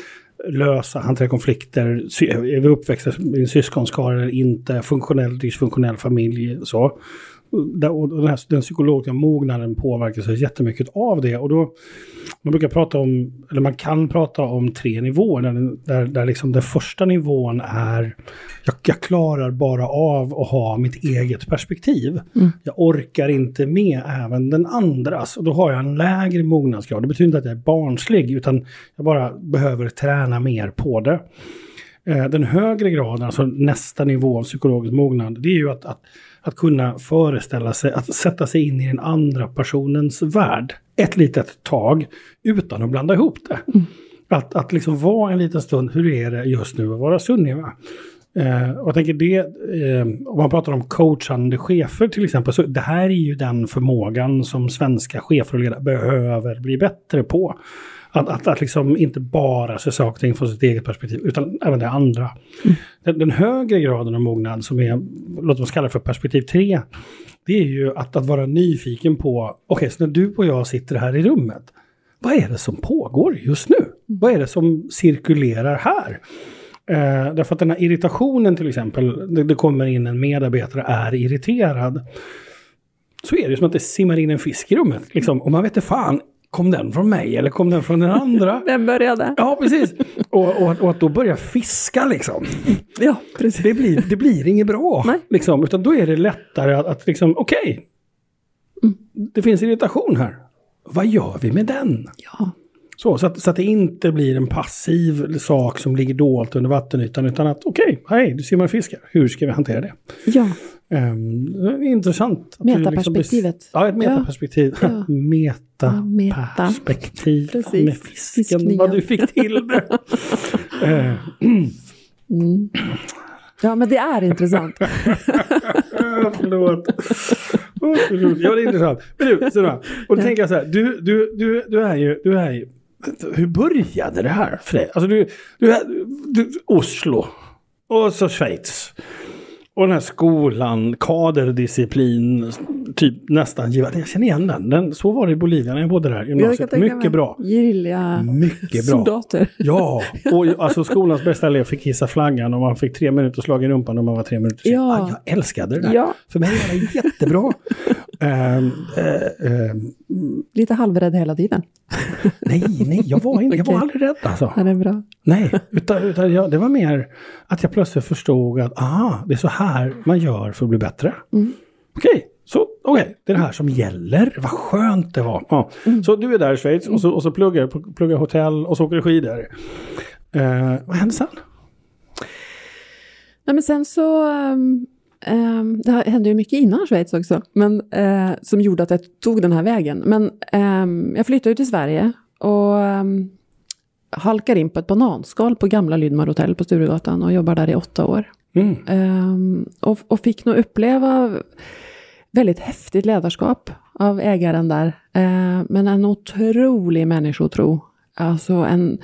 lösa, hantera konflikter, är vi uppväxta i en syskonskara eller inte, funktionell, dysfunktionell familj, så och den, här, den psykologiska mognaden påverkas jättemycket av det. Och då, man brukar prata om, eller man kan prata om tre nivåer. Där, där, där liksom den första nivån är, jag, jag, klarar bara av att ha mitt eget perspektiv. Mm. Jag orkar inte med även den andras. Och då har jag en lägre mognadsgrad. Det betyder inte att jag är barnslig, utan jag bara behöver träna mer på det. Eh, den högre graden, alltså nästa nivå av psykologisk mognad, det är ju att, att att kunna föreställa sig, att sätta sig in i den andra personens värld ett litet tag utan att blanda ihop det. Mm. Att, att liksom vara en liten stund, hur är det just nu att vara Sunniva? Eh, och jag tänker det, eh, om man pratar om coachande chefer till exempel, så det här är ju den förmågan som svenska chefer och ledare behöver bli bättre på. Att, att, att liksom inte bara se saker och ting från sitt eget perspektiv, utan även det andra. Mm. Den, den, högre graden av mognad, som är, låt oss kalla det för perspektiv 3, det är ju att, att vara nyfiken på, okej, okay, så när du och jag sitter här i rummet, vad är det som pågår just nu? Mm. Vad är det som cirkulerar här? Eh, därför att den här irritationen till exempel, det, det kommer in en medarbetare är irriterad så är det som att det simmar in en fisk i rummet. Liksom. Och man vet inte fan, kom den från mig eller kom den från den andra? Vem började? Ja, precis. Och, och, och, att då börja fiska liksom. Ja, precis. Det blir, det blir inget bra. Nej. Liksom, utan då är det lättare att, att liksom, okej. Okay, mm. Det finns irritation här. Vad gör vi med den? Ja. Så, så, att, så att det inte blir en passiv sak som ligger dolt under vattenytan, utan att okej, hej, du simmar fiskar. Hur ska vi hantera det? Ja, Um, intressant. du Metaperspektivet. bes- ja, ett metaperspektiv. Ja. Ja, Metaperspektiv. meta. Fan, Med fisken, Fiskningen. vad du fick till det. Eh, mm. ja, men det är intressant. förlåt. Ja, det är intressant. Men du, och då tänker jag så här, du, du, du, du är ju, du är ju, hur började det här för dig? Alltså du, du, du Oslo och så Schweiz. Och den här skolan, kaderdisciplin, typ nästan givet. Jag känner igen den. den. Så var det i Bolivia när jag bodde där, gymnasiet. Mycket bra. Gilliga Mycket bra. soldater. Ja, och alltså skolans bästa elev fick hissa flaggan och man fick tre minuter slag i rumpan om man var tre minuter sen. Ja. Ah, jag älskade det där. Ja. För mig var det jättebra. Ehm, eh, ehm, Lite halvrädd hela tiden. nej, nej, jag var, inte, jag var aldrig rädd alltså. Ja, det är bra. Nej, utan, utan jag, det var mer att jag plötsligt förstod att aha, det är så här man gör för att bli bättre. Mm. Okej, så okej, det är det här som gäller. Vad skönt det var. Ja. Mm. Så du är där i Schweiz och så, och så pluggar, pluggar hotell och så åker du skidor. Eh, vad hände sen? Nej, men sen så... ehm, ehm, det hände ju mycket innan Schweiz också, men, eh, som gjorde att jag tog den här vägen. Men ehm, jag flyttade till Sverige och um, halkar in på ett bananskal på gamla Lydmar hotell på Sturegatan och jobbar där i åtta år. Mm. Och, och fick nog uppleva väldigt häftigt ledarskap av ägaren där. Eh, men en otrolig människotro. Alltså en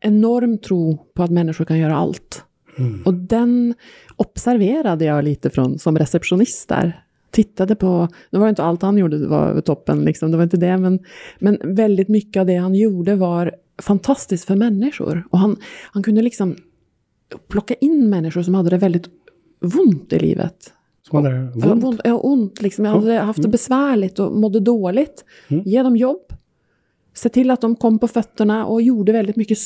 enorm tro på att människor kan göra allt. Mm. Och den observerade jag lite från som receptionist där. Tittade på, det var inte allt han gjorde var toppen, liksom, det var inte det, men, men väldigt mycket av det han gjorde var fantastiskt för människor. Och han, han kunde liksom plocka in människor som hade det väldigt ont i livet. Som hade det Ja, ont. ont, ja, ont liksom. Jag hade haft det besvärligt och mådde dåligt. Mm. Ge dem jobb. Se till att de kom på fötterna och gjorde väldigt mycket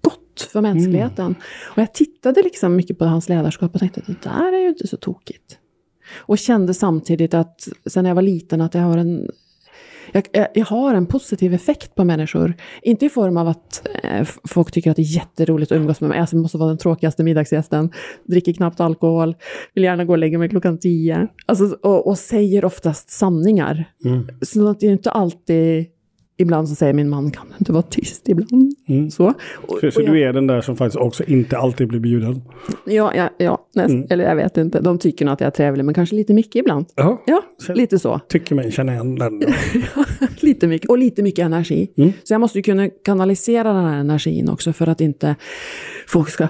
gott för mänskligheten. Och jag tittade liksom mycket på hans ledarskap och tänkte att det där är ju inte så tokigt. Och kände samtidigt att sen jag var liten att jag har en jag, jag, jag har en positiv effekt på människor. Inte i form av att eh, folk tycker att det är jätteroligt att umgås med mig. Alltså, jag måste vara den tråkigaste middagsgästen. Dricker knappt alkohol. Vill gärna gå och lägga mig klockan tio. Alltså, och, och säger oftast sanningar. Mm. Så att det är inte alltid... Ibland så säger min man, kan du inte vara tyst ibland? Mm. Så. Och, Så, så och jag- du är den där som faktiskt också inte alltid blir bjuden? Ja, ja, ja näst, Mm. eller jag vet inte. De tycker nog att jag är trevlig, men kanske lite mycket ibland. Ja. Ja, Så- lite så. Tycker mig känna igen den. lite mycket, och lite mycket energi. Mm. Så jag måste ju kunna kanalisera den här energin också för att inte folk ska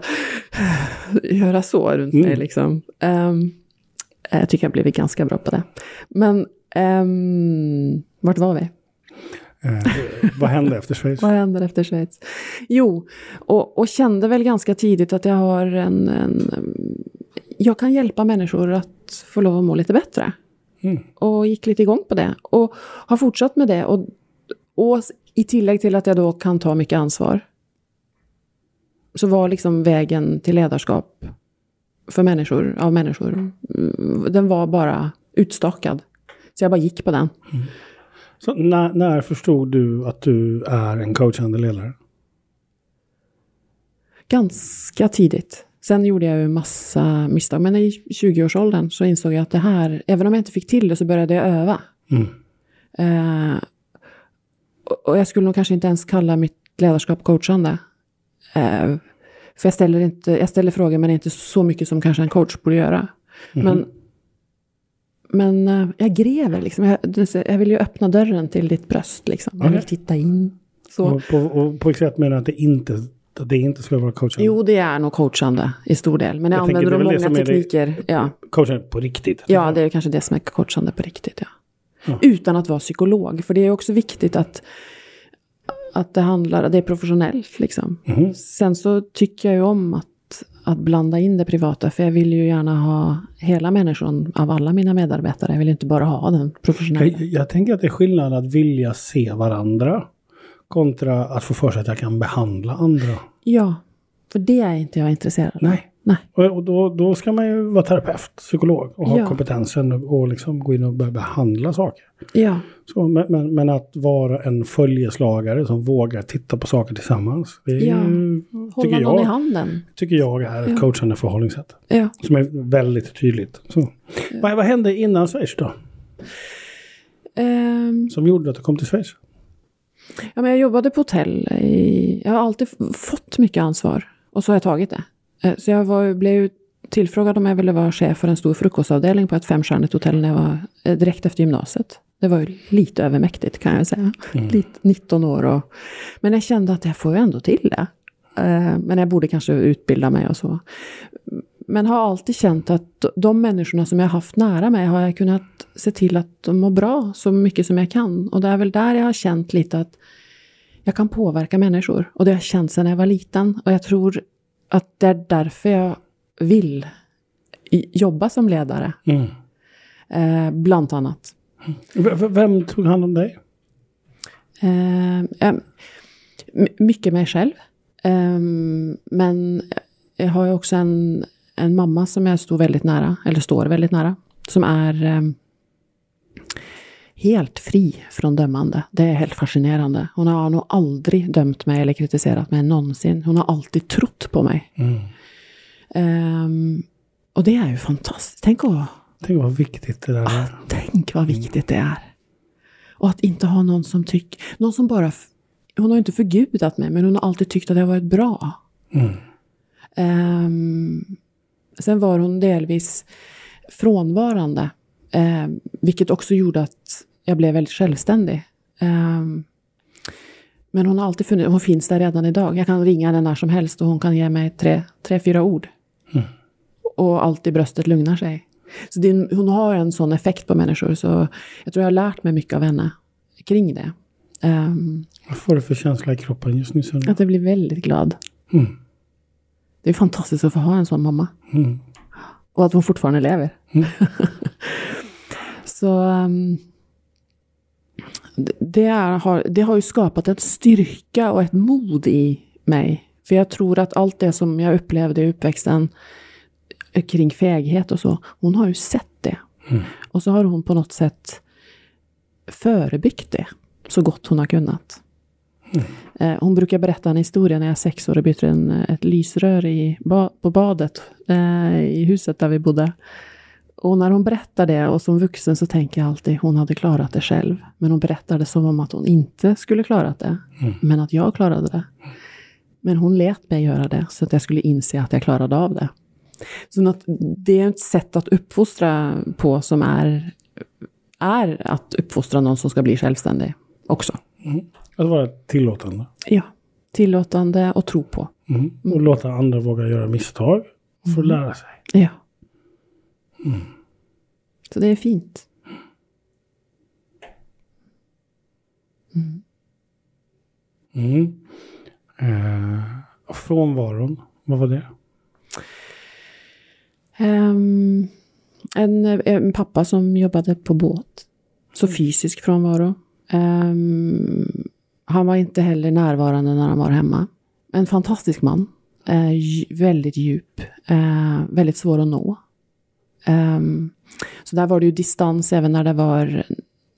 göra så runt mig. Mm. Liksom. Ehm, jag tycker jag har blivit ganska bra på det. Men um, vart var vi? Eh, vad hände efter Schweiz? Vad händer efter Schweiz? Jo, och, och kände väl ganska tidigt att jag har en, en... Jag kan hjälpa människor att få lov att må lite bättre. Mm. Och gick lite igång på det. Och har fortsatt med det. Och, och i tillägg till att jag då kan ta mycket ansvar. Så var liksom vägen till ledarskap för människor, av människor, mm, den var bara utstakad. Så jag bara gick på den. Så när, när förstod du att du är en coachande ledare? ganska tidigt. Sen gjorde jag ju massa misstag, men i 20-årsåldern så insåg jag att det här, även om jag inte fick till det så började jag öva. Mm. Eh, och- jag skulle nog kanske inte ens kalla mitt ledarskap coachande. Eh, för jag ställer, inte, jag ställer frågor men inte så mycket som kanske en coach borde göra. Men, men eh, jag gräver liksom. Jag, jag vill ju öppna dörren till ditt bröst liksom. Jag vill titta in. Så. Och på, och på vilket sätt menar du att det inte, det inte skulle vara coachande? Jo, det är nog coachande i stor del. Men jag, Jag tänker, använder det många det- tekniker. Ja. Coachande på riktigt? ja, det är kanske det som är coachande på riktigt. Ja. Ja. Utan att vara psykolog. För det är också viktigt att, att det handlar, det är professionellt liksom. Mhm. Sen så tycker jag ju om att, att blanda in det privata. För jag vill ju gärna ha hela människan av alla mina medarbetare. Jag vill inte bara ha den professionella. Jag, jag tänker att det är skillnad att vilja se varandra kontra att få för sig att jag kan behandla andra. Ja, för det är inte jag intresserad av. Nej. Nej. Och, och då, då ska man ju vara terapeut, psykolog och ha Ja. kompetensen och, och liksom gå in och börja behandla saker. Ja, Så, men, men, men att vara en följeslagare som vågar titta på saker tillsammans. Det är, Ja. hålla någon i jag, handen. tycker jag är ett Ja. coachande förhållningssätt. Ja. Som är väldigt tydligt. Så. Vad, vad hände innan Schweiz då? Ehm, Som gjorde att du kom till Schweiz? ja, men jag jobbade på hotell. I, jag har alltid fått mycket ansvar. Och så har jag tagit det. Eh, Så jag var, blev tillfrågad om jag ville vara chef för en stor frukostavdelning på ett femstjärnigt hotell när jag var eh, direkt efter gymnasiet. Det var ju lite övermäktigt kan jag säga. Lite 19 år och... Men jag kände att jag får ju ändå till det. Eh, Men jag borde kanske utbilda mig och så. Men har alltid känt att de människorna som jag har haft nära mig har jag kunnat se till att de mår bra så mycket som jag kan. Och det är väl där jag har känt lite att jag kan påverka människor. Och det har jag känt sedan jag var liten. Och jag tror att det är därför jag vill jobba som ledare. Mm. Eh, bland annat. V- vem tog hand om dig? Eh, eh, my- mycket mig själv. Eh, men jag har ju också en, en mamma som jag står väldigt nära, eller står väldigt nära, som är eh, helt fri från dömande. Det är helt fascinerande. Hon har nog aldrig dömt mig eller kritiserat mig någonsin. Hon har alltid trott på mig. Mm. Eh, och det är ju fantastiskt. Tänk att Tänk vad viktigt det där är. Tänk vad viktigt det är. Och att inte ha någon som tycker, någon som bara, hon har inte förgudat mig, men hon har alltid tyckt att jag varit bra. Mm. Ehm, sen var hon delvis frånvarande, ehm, vilket också gjorde att jag blev väldigt självständig. Ehm, men hon har alltid funnits, hon finns där redan idag. Jag kan ringa henne när som helst och hon kan ge mig tre, tre fyra ord. Och alltid bröstet lugnar sig. Så det, hon har en sån effekt på människor, så jag tror jag har lärt mig mycket av henne kring det. Ehm, Vad får du för känsla i kroppen just nu? Sen? att jag blir väldigt glad. Mm. Det är fantastiskt att få ha en sån mamma. Mm. Och att hon fortfarande lever. Mm. så um, det, är, har, det har ju skapat en styrka och ett mod i mig. För jag tror att allt det som jag upplevde i uppväxten eh, kring feghet och så, hon har ju sett det. Mm. Och så har hon på något sätt förebyggt det så gott hon har kunnat. Eh, Hon brukar berätta en historia när jag är sex år och bytte en, ett lysrör i, på badet eh, i huset där vi bodde. Och när hon berättar det och som vuxen så tänker jag alltid hon hade klarat det själv. Men hon berättade som om att hon inte skulle klarat det. Men att jag klarade det. Men hon lät mig göra det så att jag skulle inse att jag klarade av det. Så att det är ett sätt att uppfostra på som är, är att uppfostra någon som ska bli självständig också. Att vara tillåtande. Ja, tillåtande och tro på. Mm. Och låta andra våga göra misstag. Och få lära sig. Ja. Så det är fint. Mm. Eh, och frånvaron, vad var det? Ehm, en, en pappa som jobbade på båt. Så fysisk frånvaro. Ehm, han var inte heller närvarande när han var hemma. En fantastisk man. Eh, väldigt djup. Eh, väldigt svår att nå. Ehm, så där var det ju distans även när det var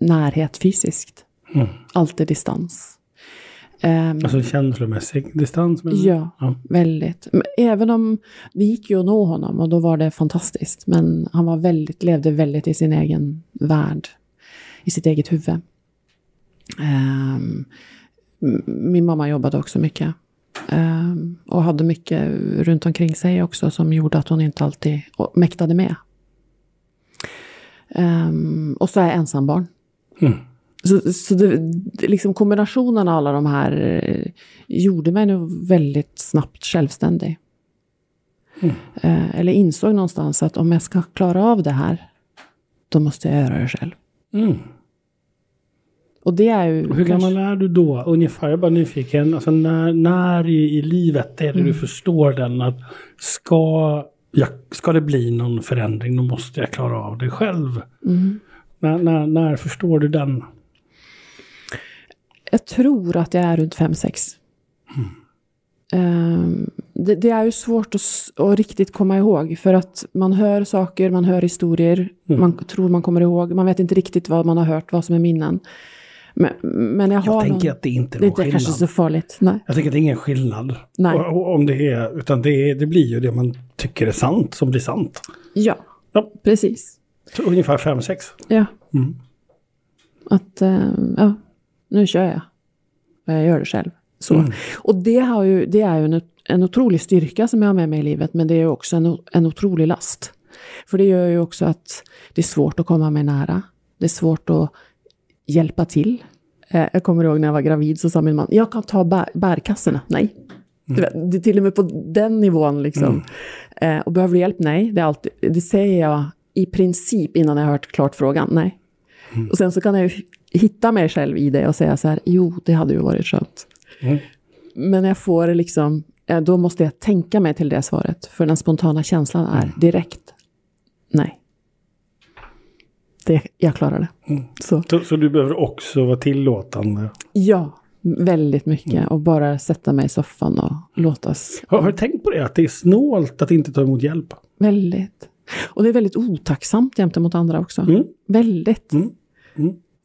närhet fysiskt. Mm. Alltid distans. Ehm, Alltså känslomässig distans? Ja, ja. väldigt. Men Även om det gick ju att nå honom och då var det fantastiskt. Men han var väldigt, levde väldigt i sin egen värld. I sitt eget huvud. Ehm, m- min mamma jobbade också mycket. Ehm, och hade mycket runt omkring sig också som gjorde att hon inte alltid mäktade med. Ehm, och så är jag ensambarn. Mm. Så, så det, liksom kombinationen av alla de här eh, gjorde mig nog väldigt snabbt självständig. Eh, eller insåg någonstans att om jag ska klara av det här, då måste jag göra det själv. Mm. Och det är ju... Och Hur gammal är du då? Ungefär, jag är bara nyfiken. Alltså när, när i, i livet är det du förstår den att ska, jag, ska det bli någon förändring då måste jag klara av det själv. Mm. När, när, när förstår du den? Jag tror att jag är runt 5-6. ehm, det, det är ju svårt att, att riktigt komma ihåg. För att man hör saker, man hör historier. Mm. Man tror man kommer ihåg. Man vet inte riktigt vad man har hört, vad som är minnen. Men, men jag har Jag tänker någon, att det inte är det är någon inte skillnad. kanske så farligt. Nej. Jag tänker att det är ingen skillnad. Nej. Om det är, utan det, är, det blir ju det man tycker är sant som blir sant. Ja, Ja. precis. Ungefär 5-6. Ja. Mm. Att, eh, ja, nu kör jag. Jag gör det själv. Så. Mm. Och det, har ju, det är ju en, en otrolig styrka som jag har med mig i livet, men det är också en, en otrolig last. För det gör ju också att det är svårt att komma mig nära. Det är svårt att hjälpa till. Eh, jag kommer ihåg när jag var gravid så sa min man, jag kan ta bär, bärkassorna. Nej. Vet, Det är till och med på den nivån liksom. Eh, och behöver du hjälp? Nej. Det, är alltid, det säger jag i princip innan jag har hört klart frågan. Nej. Och sen så kan jag ju hitta mig själv i det och säga så här, jo, det hade ju varit skönt. Mm. Men jag får liksom, eh, då måste jag tänka mig till det svaret. För den spontana känslan är direkt, nej. Det, jag klarar det. Så, Så, så du behöver också vara tillåtande. ja, väldigt mycket. Och bara sätta mig i soffan och låtas. Har, har du tänkt på det? Att det är snålt att inte ta emot hjälp? Väldigt. Och det är väldigt otacksamt gentemot andra också. Mm. Väldigt.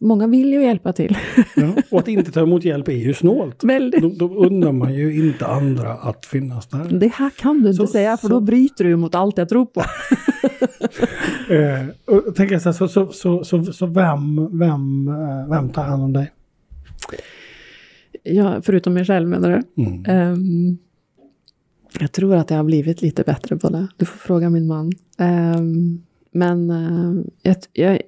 Många vill ju hjälpa till. Ja. Och att inte ta emot hjälp är ju snålt. väldigt. Då, då undrar man ju inte andra att finnas där. Det här kan du inte Så- säga, för så- då bryter du mot allt jag tror på. Eh, och tänker så, här, så, så, så, så, så vem, vem, eh, vem tar hand om dig? Ja, förutom mig själv menar du? Mm. Ehm, jag tror att jag har blivit lite bättre på det. Du får fråga min man. Ehm, men eh, jag, jag,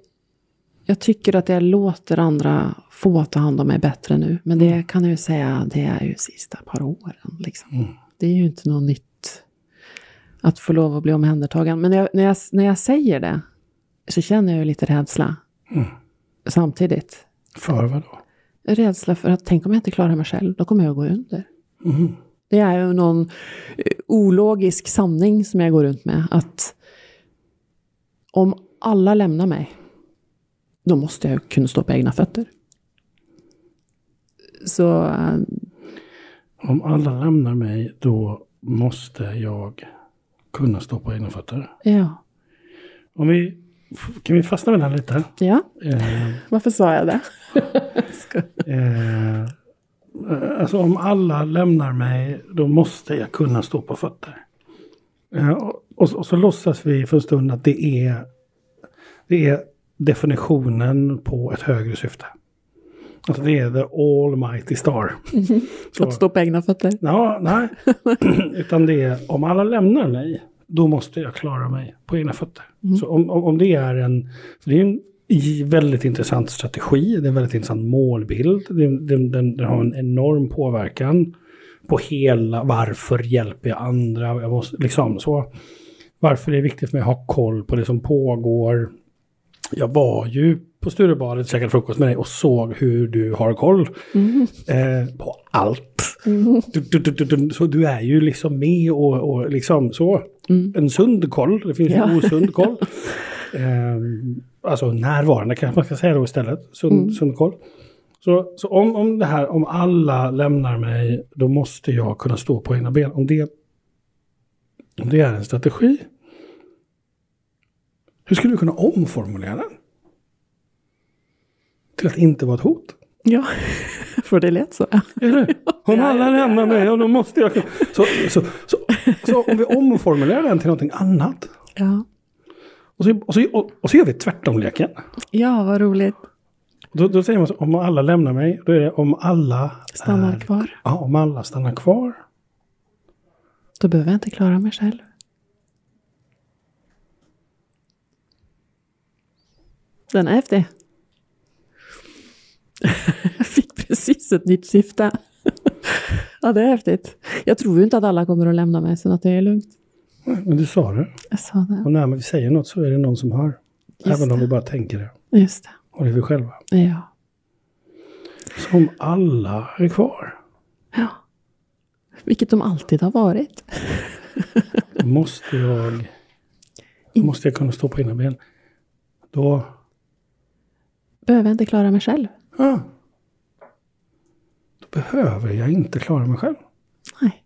jag tycker att jag låter andra få ta hand om mig bättre nu. Men det kan jag ju säga, det är ju sista par åren. Liksom. Mm. Det är ju inte något nytt att få lov att bli omhändertagen. Men jag, när, jag, när jag säger det så känner jag ju lite rädsla. Mm. Samtidigt. För vad då? Rädsla för att tänk om jag inte klarar mig själv, då kommer jag att gå under. Mm. Det är ju någon eh, ologisk sanning som jag går runt med. Att om alla lämnar mig, då måste jag kunna stå på egna fötter. Så eh, Om alla lämnar mig då måste jag kunna stå på egna fötter. ja. Om vi, kan vi fastna med den lite? ja, Eh, varför sa jag det? Eh, eh, alltså om alla lämnar mig då måste jag kunna stå på fötter. Eh, och, och, så- och så låtsas vi för en stund att det är, det är definitionen på ett högre syfte. Alltså det är the almighty star. Så- Att stå på egna fötter. Ja, nej. Utan det är om alla lämnar mig, då måste jag klara mig på egna fötter. Så om, om, om det är en... Det är en väldigt intressant strategi, det är en väldigt intressant målbild. Den, den, den, den har en enorm påverkan på hela varför hjälper jag andra. Jag måste, liksom så. Varför det är viktigt för mig att ha koll på det som pågår. Jag var ju på Sturebadet och käkade frukost med dig och såg hur du har koll eh, på allt. Du, du, du, du, så du är ju liksom med och, och liksom så. En sund koll, det finns Ja. en osund koll. eh, alltså närvarande kanske man ska säga då istället. Sund, sund koll. Så, så om, om det här, om alla lämnar mig, då måste jag kunna stå på egna ben. Om det, om det är en strategi, hur skulle du kunna omformulera den? Till att inte vara ett hot? Ja, för det lät så. Eller? Om alla lämnar mig, ja, då måste jag... Så, så, så, så om vi omformulerar den till någonting annat. Ja, Och så, och så, och, och så gör vi tvärtomleken. ja vad roligt. Då, då säger man så, om alla lämnar mig, då är det om alla... Stannar är- kvar. Ja, om alla stannar kvar. Då behöver jag inte klara mig själv. Den är häftig. Jag fick precis ett nytt syfte. Ja, det är häftigt. Jag tror ju inte att alla kommer att lämna mig, så att det är lugnt. Men du sa det. Jag sa det. Och när vi säger något så är det någon som hör. Just Även om det. vi bara tänker det. Just det. Och det är vi själva. Ja. Så om alla är kvar, ja. Vilket de alltid har varit. måste jag... Måste jag kunna stå på egna ben. Då... Behöver jag inte klara mig själv. Ja. Då behöver jag inte klara mig själv. Nej.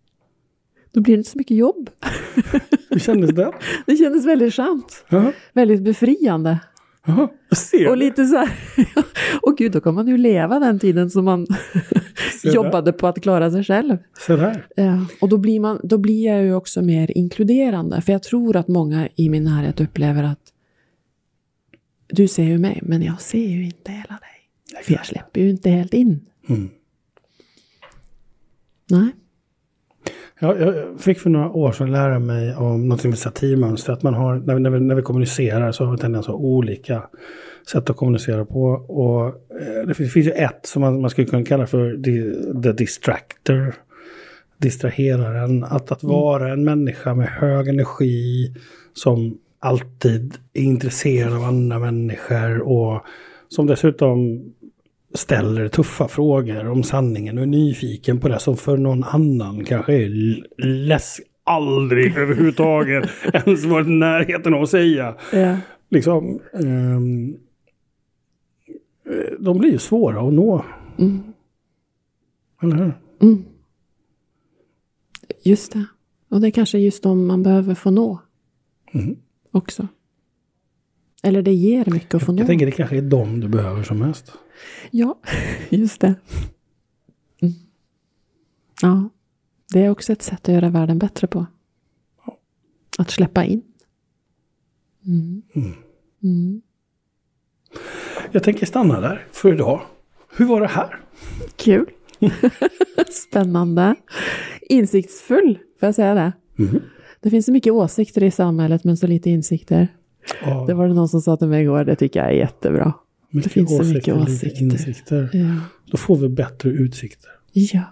Då blir det inte så mycket jobb. Hur kändes det? Det kändes väldigt skönt. Ja, Väldigt befriande. ser Och lite så här, och gud, då kan man ju leva den tiden som man jobbade på att klara sig själv. Så där. Ja, och då blir, man, då blir jag ju också mer inkluderande. För jag tror att många i min närhet upplever att du ser ju mig, men jag ser ju inte hela dig. För jag släpper ju inte helt in. Mm. Nej. Ja, jag fick för några år sedan lära mig om något som heter satirmönster. Att man har, när, vi, när, vi, när vi kommunicerar så har vi tendens att ha olika sätt att kommunicera på. Och eh, det finns, finns ju ett som man, man skulle kunna kalla för the, the distractor. Distraheraren. Att, att vara en människa med hög energi som alltid är intresserad av andra människor och som dessutom ställer tuffa frågor om sanningen och är nyfiken på det som för någon annan kanske är l- läsk aldrig överhuvudtaget ens varit i närheten av att säga. Ja. Liksom, eh, de blir ju svåra att nå. Mm. Eller hur? Mm. Just det. Och det är kanske just de man behöver få nå Mhm. Också. Eller det ger mycket att få nå. Jag tänker det kanske är dem du behöver som mest. Ja, just det. Mm. Ja, det är också ett sätt att göra världen bättre på. Att släppa in. Mm. Mm. Jag tänker stanna där för idag. Hur var det här? Kul. Spännande. Insiktsfull, får jag säga det? Det finns så mycket åsikter i samhället men så lite insikter. Ja, Det var det någon som sa till mig igår, det tycker jag är jättebra. mycket finns så mycket åsikter. insikter. Ja. Då får vi bättre utsikter. ja.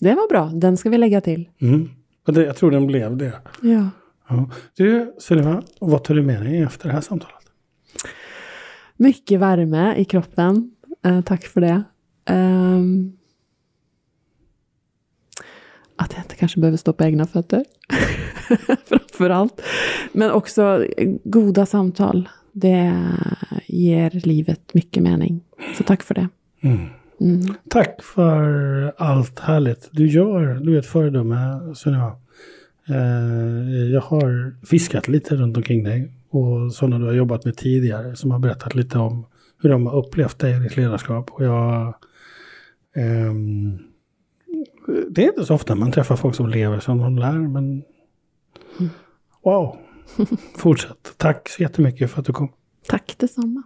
Det var bra, den ska vi lägga till. Mm. Det, jag tror den blev det. Ja. Ja. Du, Sunniva, vad tar du med dig efter det här samtalet? Mycket värme i kroppen. Eh, tack för det. Ehm, att jag inte kanske behöver stå på egna fötter. Framför allt. Men också eh, goda samtal. Det ger livet mycket mening. Så tack för det. Mm. Mm. Tack för allt härligt du gör. Du är ett föredöme, Sunniva. Eh, jag har fiskat lite runt omkring dig och sådana du har jobbat med tidigare som har berättat lite om hur de har upplevt dig i ditt ledarskap. Och jag, ehm, det är inte så ofta man träffar folk som lever som de lär, men wow. Fortsätt. Tack så jättemycket för att du kom. Tack detsamma.